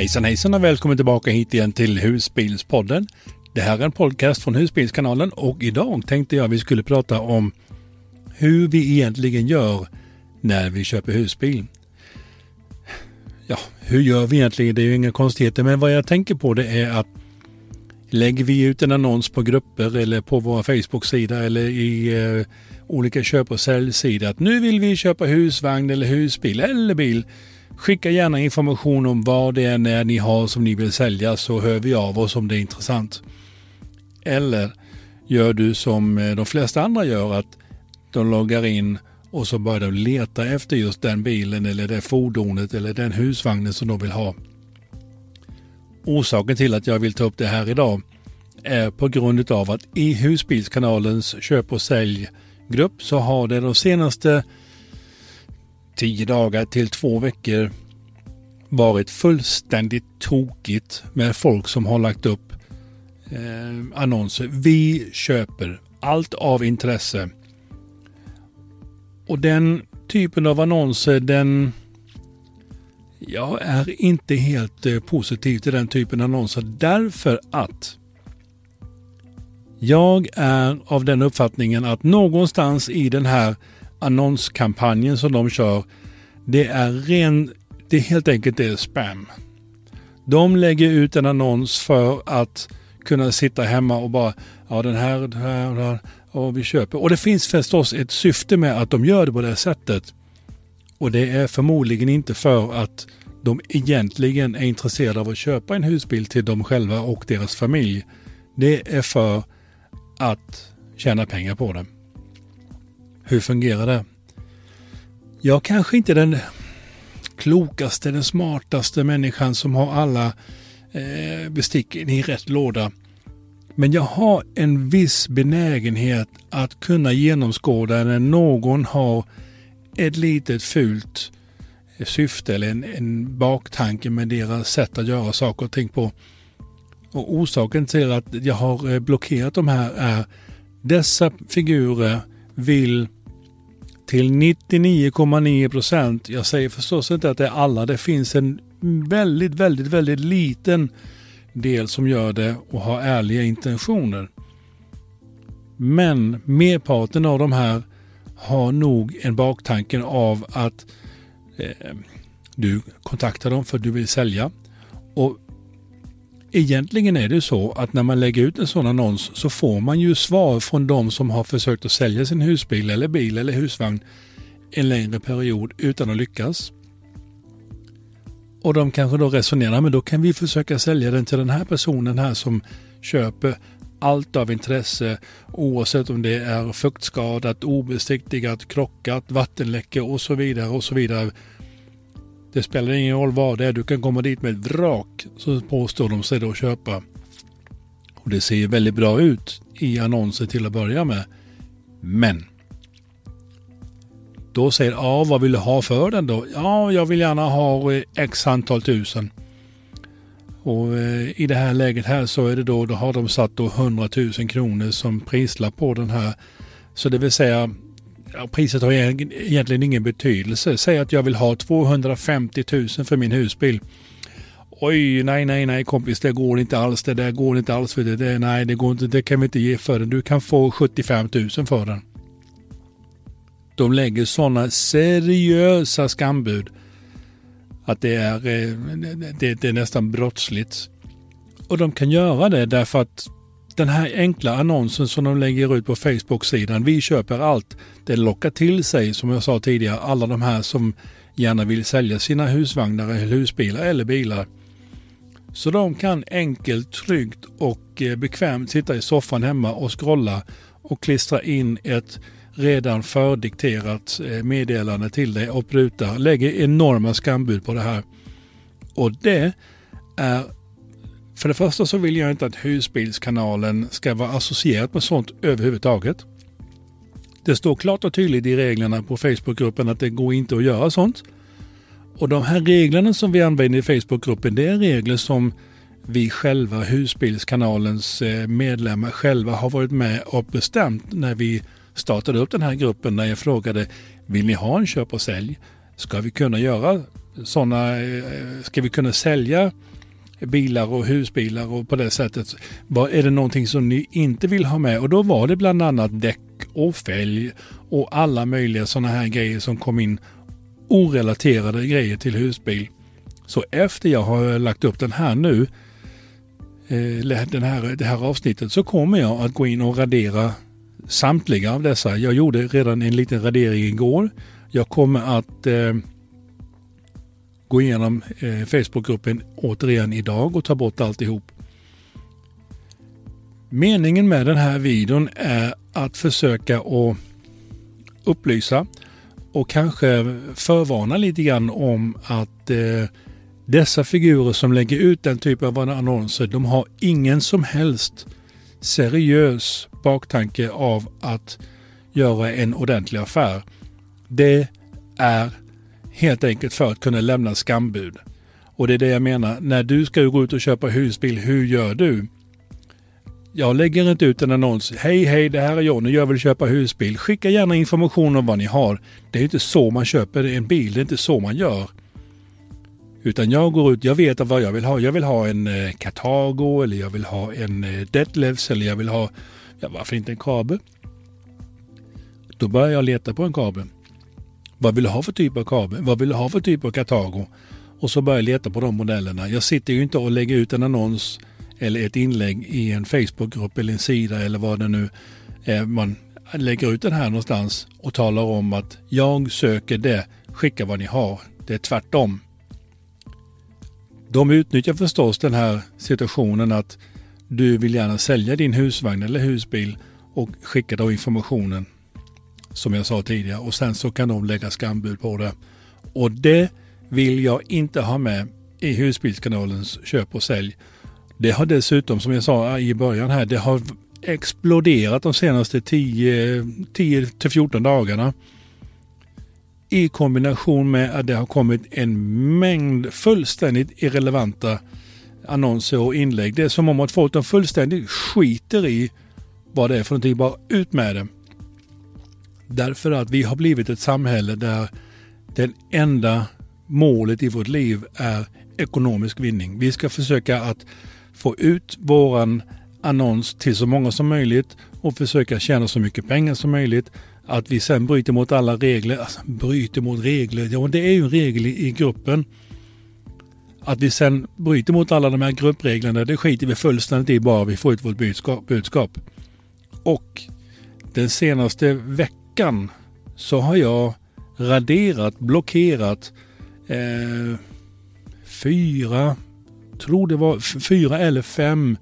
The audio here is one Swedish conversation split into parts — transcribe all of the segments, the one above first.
Hejsan hejsan och välkommen tillbaka hit igen till Husbilspodden. Det här är en podcast från Husbilskanalen och idag tänkte jag vi skulle prata om hur vi egentligen gör när vi köper husbil. Ja, hur gör vi egentligen? Det är ju inga konstigheter, men vad jag tänker på det är att lägger vi ut en annons på grupper eller på vår Facebook-sida eller i eh, olika köp och säljsidor att nu vill vi köpa husvagn eller husbil eller bil Skicka gärna information om vad det är när ni har som ni vill sälja så hör vi av oss om det är intressant. Eller gör du som eh, de flesta andra gör att de loggar in och så börjar de leta efter just den bilen eller det fordonet eller den husvagnen som de vill ha. Orsaken till att jag vill ta upp det här idag är på grund av att i Husbilskanalens köp och säljgrupp så har det de senaste tio dagar till två veckor varit fullständigt tokigt med folk som har lagt upp eh, annonser. Vi köper allt av intresse. Och den typen av annonser, den... Jag är inte helt eh, positiv till den typen av annonser därför att jag är av den uppfattningen att någonstans i den här annonskampanjen som de kör, det är ren, det är helt enkelt det är spam. De lägger ut en annons för att kunna sitta hemma och bara, ja den här, den här, den här och vi köper. Och det finns förstås ett syfte med att de gör det på det sättet. Och det är förmodligen inte för att de egentligen är intresserade av att köpa en husbil till dem själva och deras familj. Det är för att tjäna pengar på det. Hur fungerar det? Jag kanske inte den klokaste, den smartaste människan som har alla eh, besticken i rätt låda. Men jag har en viss benägenhet att kunna genomskåda när någon har ett litet fult eh, syfte eller en, en baktanke med deras sätt att göra saker och ting på. Och orsaken till att jag har eh, blockerat de här är dessa figurer vill till 99,9 procent. Jag säger förstås inte att det är alla. Det finns en väldigt, väldigt, väldigt liten del som gör det och har ärliga intentioner. Men merparten av de här har nog en baktanken av att eh, du kontaktar dem för att du vill sälja. Och Egentligen är det så att när man lägger ut en sån annons så får man ju svar från de som har försökt att sälja sin husbil eller bil eller husvagn en längre period utan att lyckas. Och de kanske då resonerar, men då kan vi försöka sälja den till den här personen här som köper allt av intresse oavsett om det är fuktskadat, obesiktigat, krockat, vattenläckor och så vidare och så vidare. Det spelar ingen roll vad det är, du kan komma dit med ett vrak, så påstår de sig då köpa. Och det ser väldigt bra ut i annonser till att börja med. Men då säger ja, vad vill du ha för den då? Ja, jag vill gärna ha eh, x antal tusen. Och eh, i det här läget här så är det då, då har de satt då 100 000 kronor som prislapp på den här. Så det vill säga ja, priset har egentligen ingen betydelse. Säg att jag vill ha 250 000 för min husbil. Oj, nej, nej, nej kompis, det går inte alls. Det där går inte alls för det. det nej, det går inte. Det kan vi inte ge för den. Du kan få 75 000 för den. De lägger sådana seriösa skambud att det är, eh, det, det är nästan brottsligt. Och de kan göra det därför att den här enkla annonsen som de lägger ut på Facebook-sidan, vi köper allt, det lockar till sig, som jag sa tidigare, alla de här som gärna vill sälja sina husvagnar eller husbilar eller bilar. Så de kan enkelt, tryggt och eh, bekvämt sitta i soffan hemma och scrolla och klistra in ett redan fördikterat eh, meddelande till dig och pruta, lägger enorma skambud på det här. Och det är för det första så vill jag inte att husbilskanalen ska vara associerad med sånt överhuvudtaget. Det står klart och tydligt i reglerna på Facebookgruppen att det går inte att göra sånt. Och de här reglerna som vi använder i Facebookgruppen, det är regler som vi själva, husbilskanalens eh, medlemmar själva har varit med och bestämt när vi startade upp den här gruppen när jag frågade vill ni ha en köp och sälj? Ska vi kunna göra sådana, eh, eh, ska vi kunna sälja bilar och husbilar och på det sättet. Är det någonting som ni inte vill ha med? Och då var det bland annat däck och fälg och alla möjliga sådana här grejer som kom in. Orelaterade grejer till husbil. Så efter jag har lagt upp den här nu, eh, den här, det här avsnittet, så kommer jag att gå in och radera samtliga av dessa. Jag gjorde redan en liten radering igår. Jag kommer att eh, gå igenom eh, Facebookgruppen återigen idag och ta bort alltihop. Meningen med den här videon är att försöka att upplysa och kanske förvarna lite grann om att eh, dessa figurer som lägger ut den typen av annonser, de har ingen som helst seriös baktanke av att göra en ordentlig affär. Det är helt enkelt för att kunna lämna skambud. Och det är det jag menar, när du ska gå ut och köpa husbil, hur gör du? Jag lägger inte ut en annons. Hej, hej, det här är Johnny, jag vill köpa husbil. Skicka gärna information om vad ni har. Det är inte så man köper en bil, det är inte så man gör. Utan jag går ut, jag vet vad jag vill ha. Jag vill ha en eh, Cartago eller jag vill ha en eh, Detlevs eller jag vill ha, ja varför inte en kabel? Då börjar jag leta på en kabel. Vad vill du ha för typ av kabel? Vad vill du ha för typ av Katago? Och så börjar jag leta på de modellerna. Jag sitter ju inte och lägger ut en annons eller ett inlägg i en Facebookgrupp eller en sida eller vad det nu är. Man lägger ut den här någonstans och talar om att jag söker det, skicka vad ni har. Det är tvärtom. De utnyttjar förstås den här situationen att du vill gärna sälja din husvagn eller husbil och skicka då informationen som jag sa tidigare och sen så kan de lägga skambud på det. Och det vill jag inte ha med i husbilskanalens köp och sälj. Det har dessutom, som jag sa i början här, det har exploderat de senaste 10-14 dagarna. I kombination med att det har kommit en mängd fullständigt irrelevanta annonser och inlägg. Det är som om att folk de fullständigt skiter i vad det är för någonting. Bara ut med det. Därför att vi har blivit ett samhälle där det enda målet i vårt liv är ekonomisk vinning. Vi ska försöka att få ut våran annons till så många som möjligt och försöka tjäna så mycket pengar som möjligt. Att vi sen bryter mot alla regler, alltså bryter mot regler, ja det är ju en regel i, i gruppen. Att vi sen bryter mot alla de här gruppreglerna, det skiter vi fullständigt i bara vi får ut vårt budskap. budskap. Och den senaste veckan veckan så har jag raderat, blockerat eh, fyra, tror det var fyra eller fem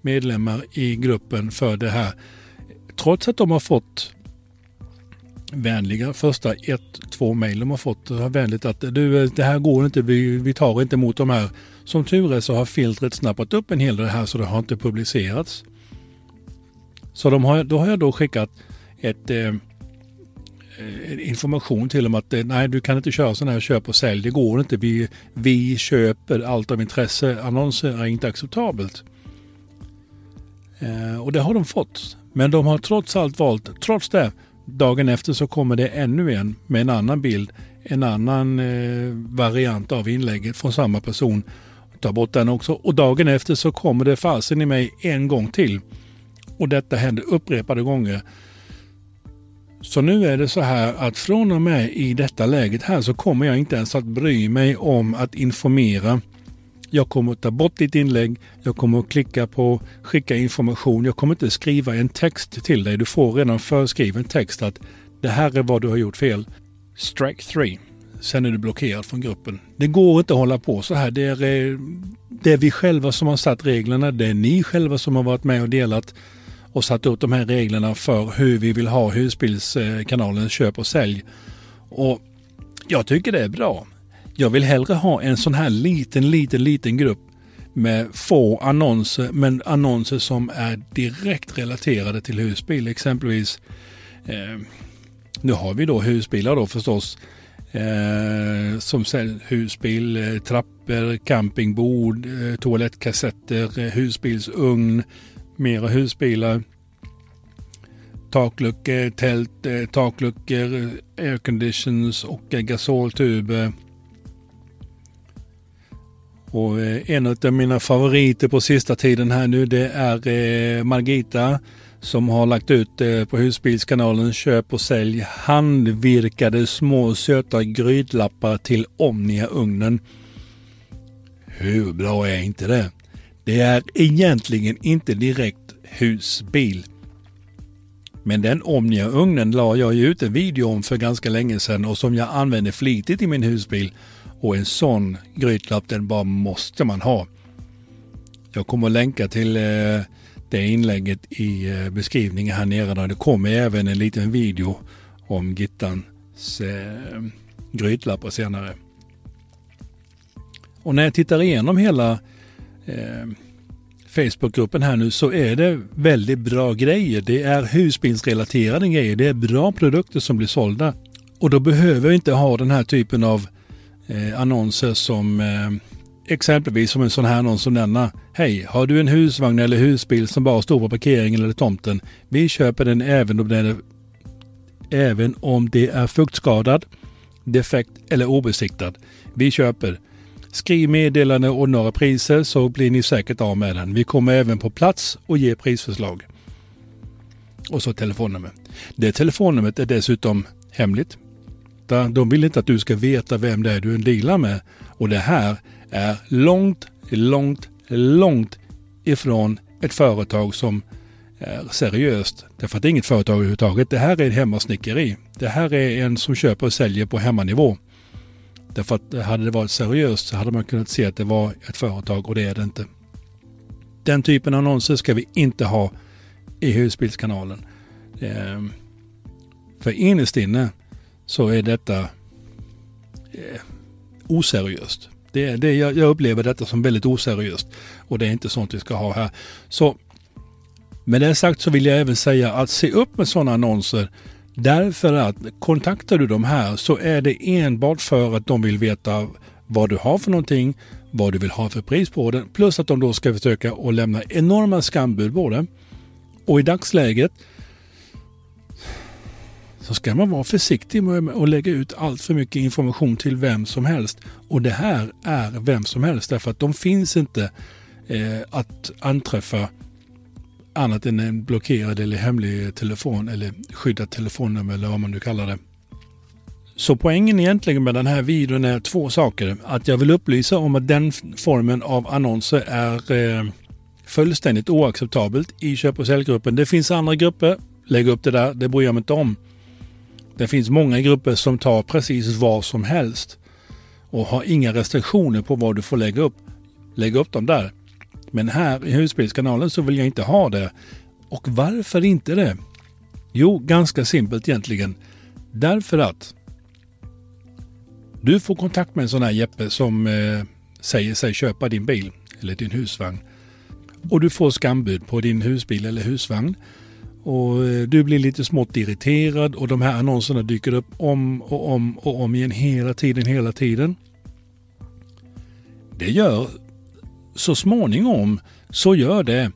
medlemmar i gruppen för det här. Trots att de har fått vänliga första ett, två mejl de har fått vänligt att du, det här går inte, vi, vi tar inte emot de här. Som tur är så har filtret snappat upp en hel del här så det har inte publicerats. Så de har, då har jag då skickat ett eh, eh, information till dem att eh, nej, du kan inte köra sådana här köp och sälj. Det går inte. Vi, vi köper allt av intresse. Annonser är inte acceptabelt. Eh, och det har de fått. Men de har trots allt valt, trots det, dagen efter så kommer det ännu en med en annan bild, en annan eh, variant av inlägget från samma person. Ta bort den också. Och dagen efter så kommer det fasen i mig en gång till. Och detta händer upprepade gånger. Så nu är det så här att från och med i detta läget här så kommer jag inte ens att bry mig om att informera. Jag kommer att ta bort ditt inlägg. Jag kommer att klicka på skicka information. Jag kommer inte skriva en text till dig. Du får redan förskriven text att det här är vad du har gjort fel. Strike 3. Sen är du blockerad från gruppen. Det går inte att hålla på så här. Det är, eh, det är vi själva som har satt reglerna. Det är ni själva som har varit med och delat och satt upp de här reglerna för hur vi vill ha husbilskanalens köp och sälj. Och jag tycker det är bra. Jag vill hellre ha en sån här liten, liten, liten grupp med få annonser, men annonser som är direkt relaterade till husbil. Exempelvis, eh, nu har vi då husbilar då förstås, eh, som husbil, eh, trappor, campingbord, eh, toalettkassetter, eh, husbilsugn, mera husbilar. Takluckor, tält, eh, takluckor, eh, airconditions och eh, gasoltuber. Och en av mina favoriter på sista tiden här nu det är Margita som har lagt ut på husbilskanalen Köp och sälj handvirkade små söta grytlappar till Omnia-ugnen. Hur bra är inte det? Det är egentligen inte direkt husbil. Men den Omnia-ugnen la jag ju ut en video om för ganska länge sedan och som jag använder flitigt i min husbil. Och en sån grytlapp den bara måste man ha. Jag kommer att länka till eh, det inlägget i eh, beskrivningen här nere. Det kommer även en liten video om Gittans eh, grytlappar senare. Och när jag tittar igenom hela eh, Facebookgruppen här nu så är det väldigt bra grejer. Det är husbilsrelaterade grejer. Det är bra produkter som blir sålda. Och då behöver vi inte ha den här typen av eh, annonser som eh, exempelvis som en sån här annons som denna. Hej, har du en husvagn eller husbil som bara står på parkeringen eller tomten? Vi köper den även om den är, även om det är fuktskadad, defekt eller obesiktad. Vi köper. Skriv meddelande och några priser så blir ni säkert av med den. Vi kommer även på plats och ger prisförslag. Och så telefonnummer. Det telefonnumret är dessutom hemligt. De vill inte att du ska veta vem det är du dealar med. Och det här är långt, långt, långt ifrån ett företag som är seriöst. Därför att det är inget företag överhuvudtaget. Det här är ett hemmasnickeri. Det här är en som köper och säljer på hemmanivå. Därför att hade det varit seriöst så hade man kunnat se att det var ett företag och det är det inte. Den typen av annonser ska vi inte ha i husbilskanalen. Ehm, för innerst inne så är detta eh, oseriöst. Det, det, jag, jag upplever detta som väldigt oseriöst och det är inte sånt vi ska ha här. Så med det sagt så vill jag även säga att se upp med sådana annonser Därför att kontaktar du dem här så är det enbart för att de vill veta vad du har för någonting, vad du vill ha för pris på den, plus att de då ska försöka att lämna enorma skambud på det. Och i dagsläget så ska man vara försiktig med att lägga ut allt för mycket information till vem som helst. Och det här är vem som helst därför att de finns inte eh, att anträffa annat än en blockerad eller hemlig telefon eller skyddat telefonnummer eller vad man nu kallar det. Så poängen egentligen med den här videon är två saker. Att jag vill upplysa om att den formen av annonser är eh, fullständigt oacceptabelt i köp och säljgruppen. Det finns andra grupper, lägg upp det där, det bryr jag mig inte om. Det finns många grupper som tar precis vad som helst och har inga restriktioner på vad du får lägga upp. Lägg upp dem där. Men här i husbilskanalen så vill jag inte ha det. Och varför inte det? Jo, ganska simpelt egentligen. Därför att du får kontakt med en sån här Jeppe som eh, säger sig köpa din bil eller din husvagn. Och du får skambud på din husbil eller husvagn. Och eh, du blir lite smått irriterad och de här annonserna dyker upp om och om och om igen hela tiden, hela tiden. Det gör så småningom så gör det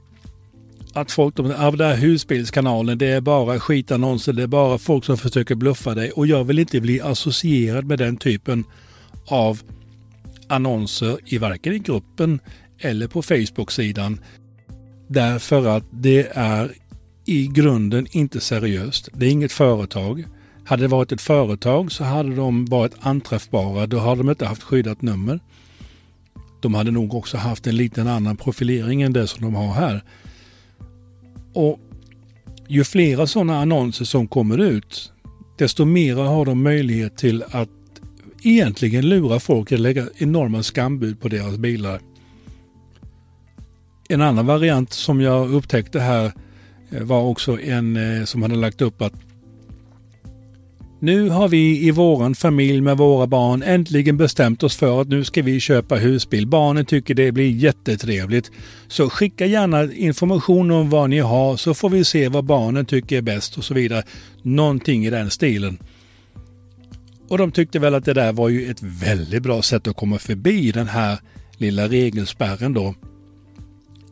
att folk, av ah, den här husbilskanalen, det är bara skitannonser, det är bara folk som försöker bluffa dig och jag vill inte bli associerad med den typen av annonser i varken i gruppen eller på Facebook-sidan. Därför att det är i grunden inte seriöst. Det är inget företag. Hade det varit ett företag så hade de varit anträffbara. Då hade de inte haft skyddat nummer. De hade nog också haft en liten annan profilering än det som de har här. Och ju flera sådana annonser som kommer ut, desto mer har de möjlighet till att egentligen lura folk att lägga enorma skambud på deras bilar. En annan variant som jag upptäckte här eh, var också en eh, som hade lagt upp att nu har vi i våran familj med våra barn äntligen bestämt oss för att nu ska vi köpa husbil. Barnen tycker det blir jättetrevligt. Så skicka gärna information om vad ni har så får vi se vad barnen tycker är bäst och så vidare. Någonting i den stilen. Och de tyckte väl att det där var ju ett väldigt bra sätt att komma förbi den här lilla regelspärren då.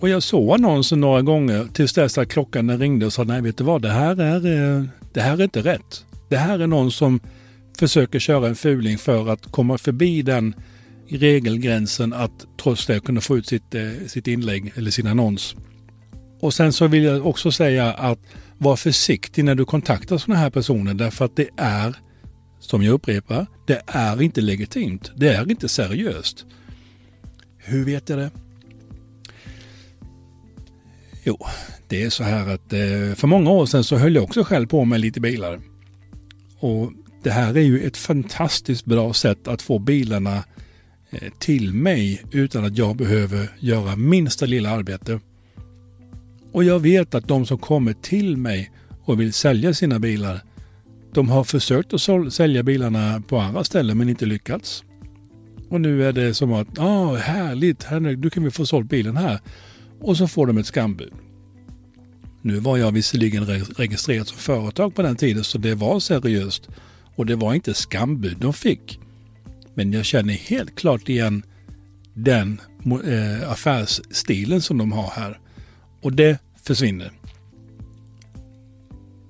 Och jag såg annonsen några gånger tills dess att klockan ringde och sa nej vet du vad, det här är, eh, det här är inte rätt. Det här är någon som försöker köra en fuling för att komma förbi den regelgränsen att trots det kunna få ut sitt, eh, sitt inlägg eller sin annons. Och sen så vill jag också säga att var försiktig när du kontaktar sådana här personer därför att det är, som jag upprepar, det är inte legitimt. Det är inte seriöst. Hur vet jag det? Jo, det är så här att eh, för många år sedan så höll jag också själv på med lite bilar. Och det här är ju ett fantastiskt bra sätt att få bilarna eh, till mig utan att jag behöver göra minsta lilla arbete. Och jag vet att de som kommer till mig och vill sälja sina bilar, de har försökt att sälja bilarna på andra ställen men inte lyckats. Och nu är det som att, ja ah, härligt, här, nu kan vi få sålt bilen här. Och så får de ett skambud. Nu var jag visserligen registrerad som företag på den tiden så det var seriöst. Och det var inte skambud de fick. Men jag känner helt klart igen den eh, affärsstilen som de har här. Och det försvinner.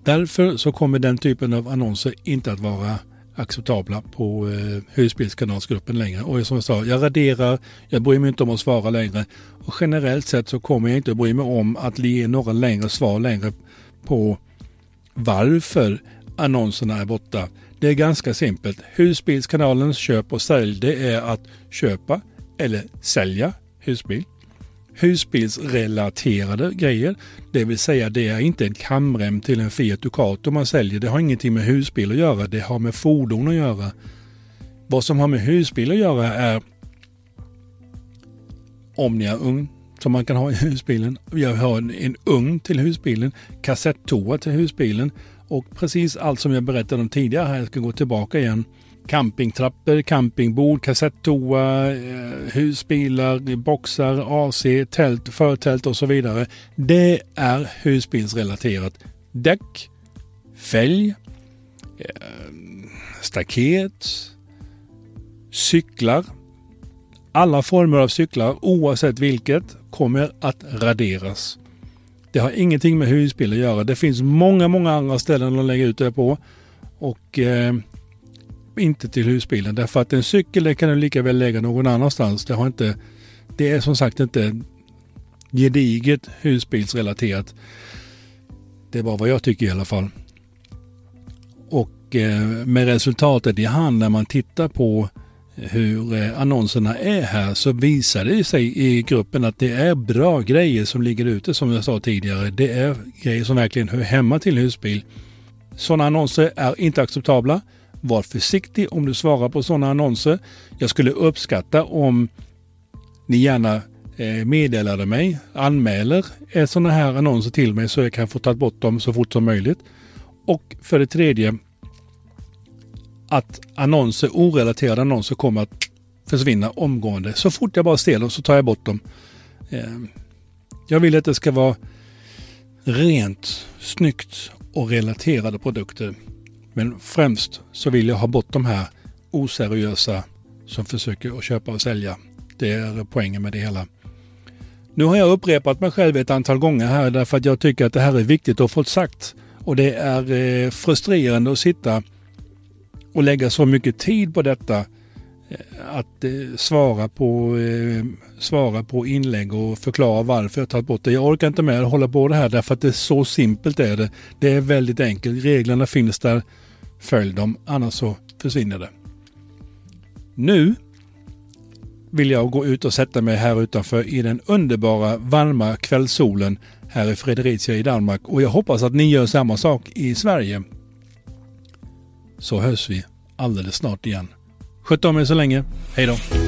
Därför så kommer den typen av annonser inte att vara acceptabla på eh, husbilskanalsgruppen längre. Och som jag sa, jag raderar, jag bryr mig inte om att svara längre. Och generellt sett så kommer jag inte att bry mig om att ge några längre svar längre på varför annonserna är borta. Det är ganska simpelt. Husbilskanalens köp och sälj det är att köpa eller sälja husbil husbilsrelaterade grejer. Det vill säga det är inte en kamrem till en Fiat Ducato man säljer. Det har ingenting med husbil att göra. Det har med fordon att göra. Vad som har med husbil att göra är Omnia-ugn som man kan ha i husbilen. Jag har en, en ugn till husbilen, kassettoa till husbilen och precis allt som jag berättade om tidigare här, jag ska gå tillbaka igen campingtrappor, campingbord, kassettoa, eh, husbilar, boxar, AC, tält, förtält och så vidare. Det är husbilsrelaterat. Däck, fälg, eh, staket, cyklar. Alla former av cyklar, oavsett vilket, kommer att raderas. Det har ingenting med husbil att göra. Det finns många, många andra ställen att lägga ut det på. Och eh, inte till husbilen. Därför att en cykel det kan du lika väl lägga någon annanstans. Det, har inte, det är som sagt inte gediget husbilsrelaterat. Det är bara vad jag tycker i alla fall. Och eh, med resultatet i hand när man tittar på hur eh, annonserna är här så visar det sig i gruppen att det är bra grejer som ligger ute som jag sa tidigare. Det är grejer som verkligen hör hemma till husbil. Sådana annonser är inte acceptabla. Var försiktig om du svarar på sådana annonser. Jag skulle uppskatta om ni gärna eh, meddelade mig, anmäler eh, sådana här annonser till mig så jag kan få ta bort dem så fort som möjligt. Och för det tredje att annonser, orelaterade annonser kommer att försvinna omgående. Så fort jag bara ser dem så tar jag bort dem. Eh, jag vill att det ska vara rent, snyggt och relaterade produkter. Men främst så vill jag ha bort de här oseriösa som försöker att köpa och sälja. Det är poängen med det hela. Nu har jag upprepat mig själv ett antal gånger här därför att jag tycker att det här är viktigt att få sagt. Och det är eh, frustrerande att sitta och lägga så mycket tid på detta. Eh, att eh, svara, på, eh, svara på inlägg och förklara varför jag tagit bort det. Jag orkar inte med att hålla på det här därför att det är så simpelt är det. Det är väldigt enkelt. Reglerna finns där. Följ dem, annars så försvinner det. Nu vill jag gå ut och sätta mig här utanför i den underbara varma kvällssolen här i Fredericia i Danmark och jag hoppas att ni gör samma sak i Sverige. Så hörs vi alldeles snart igen. Sköt om er så länge. Hej då!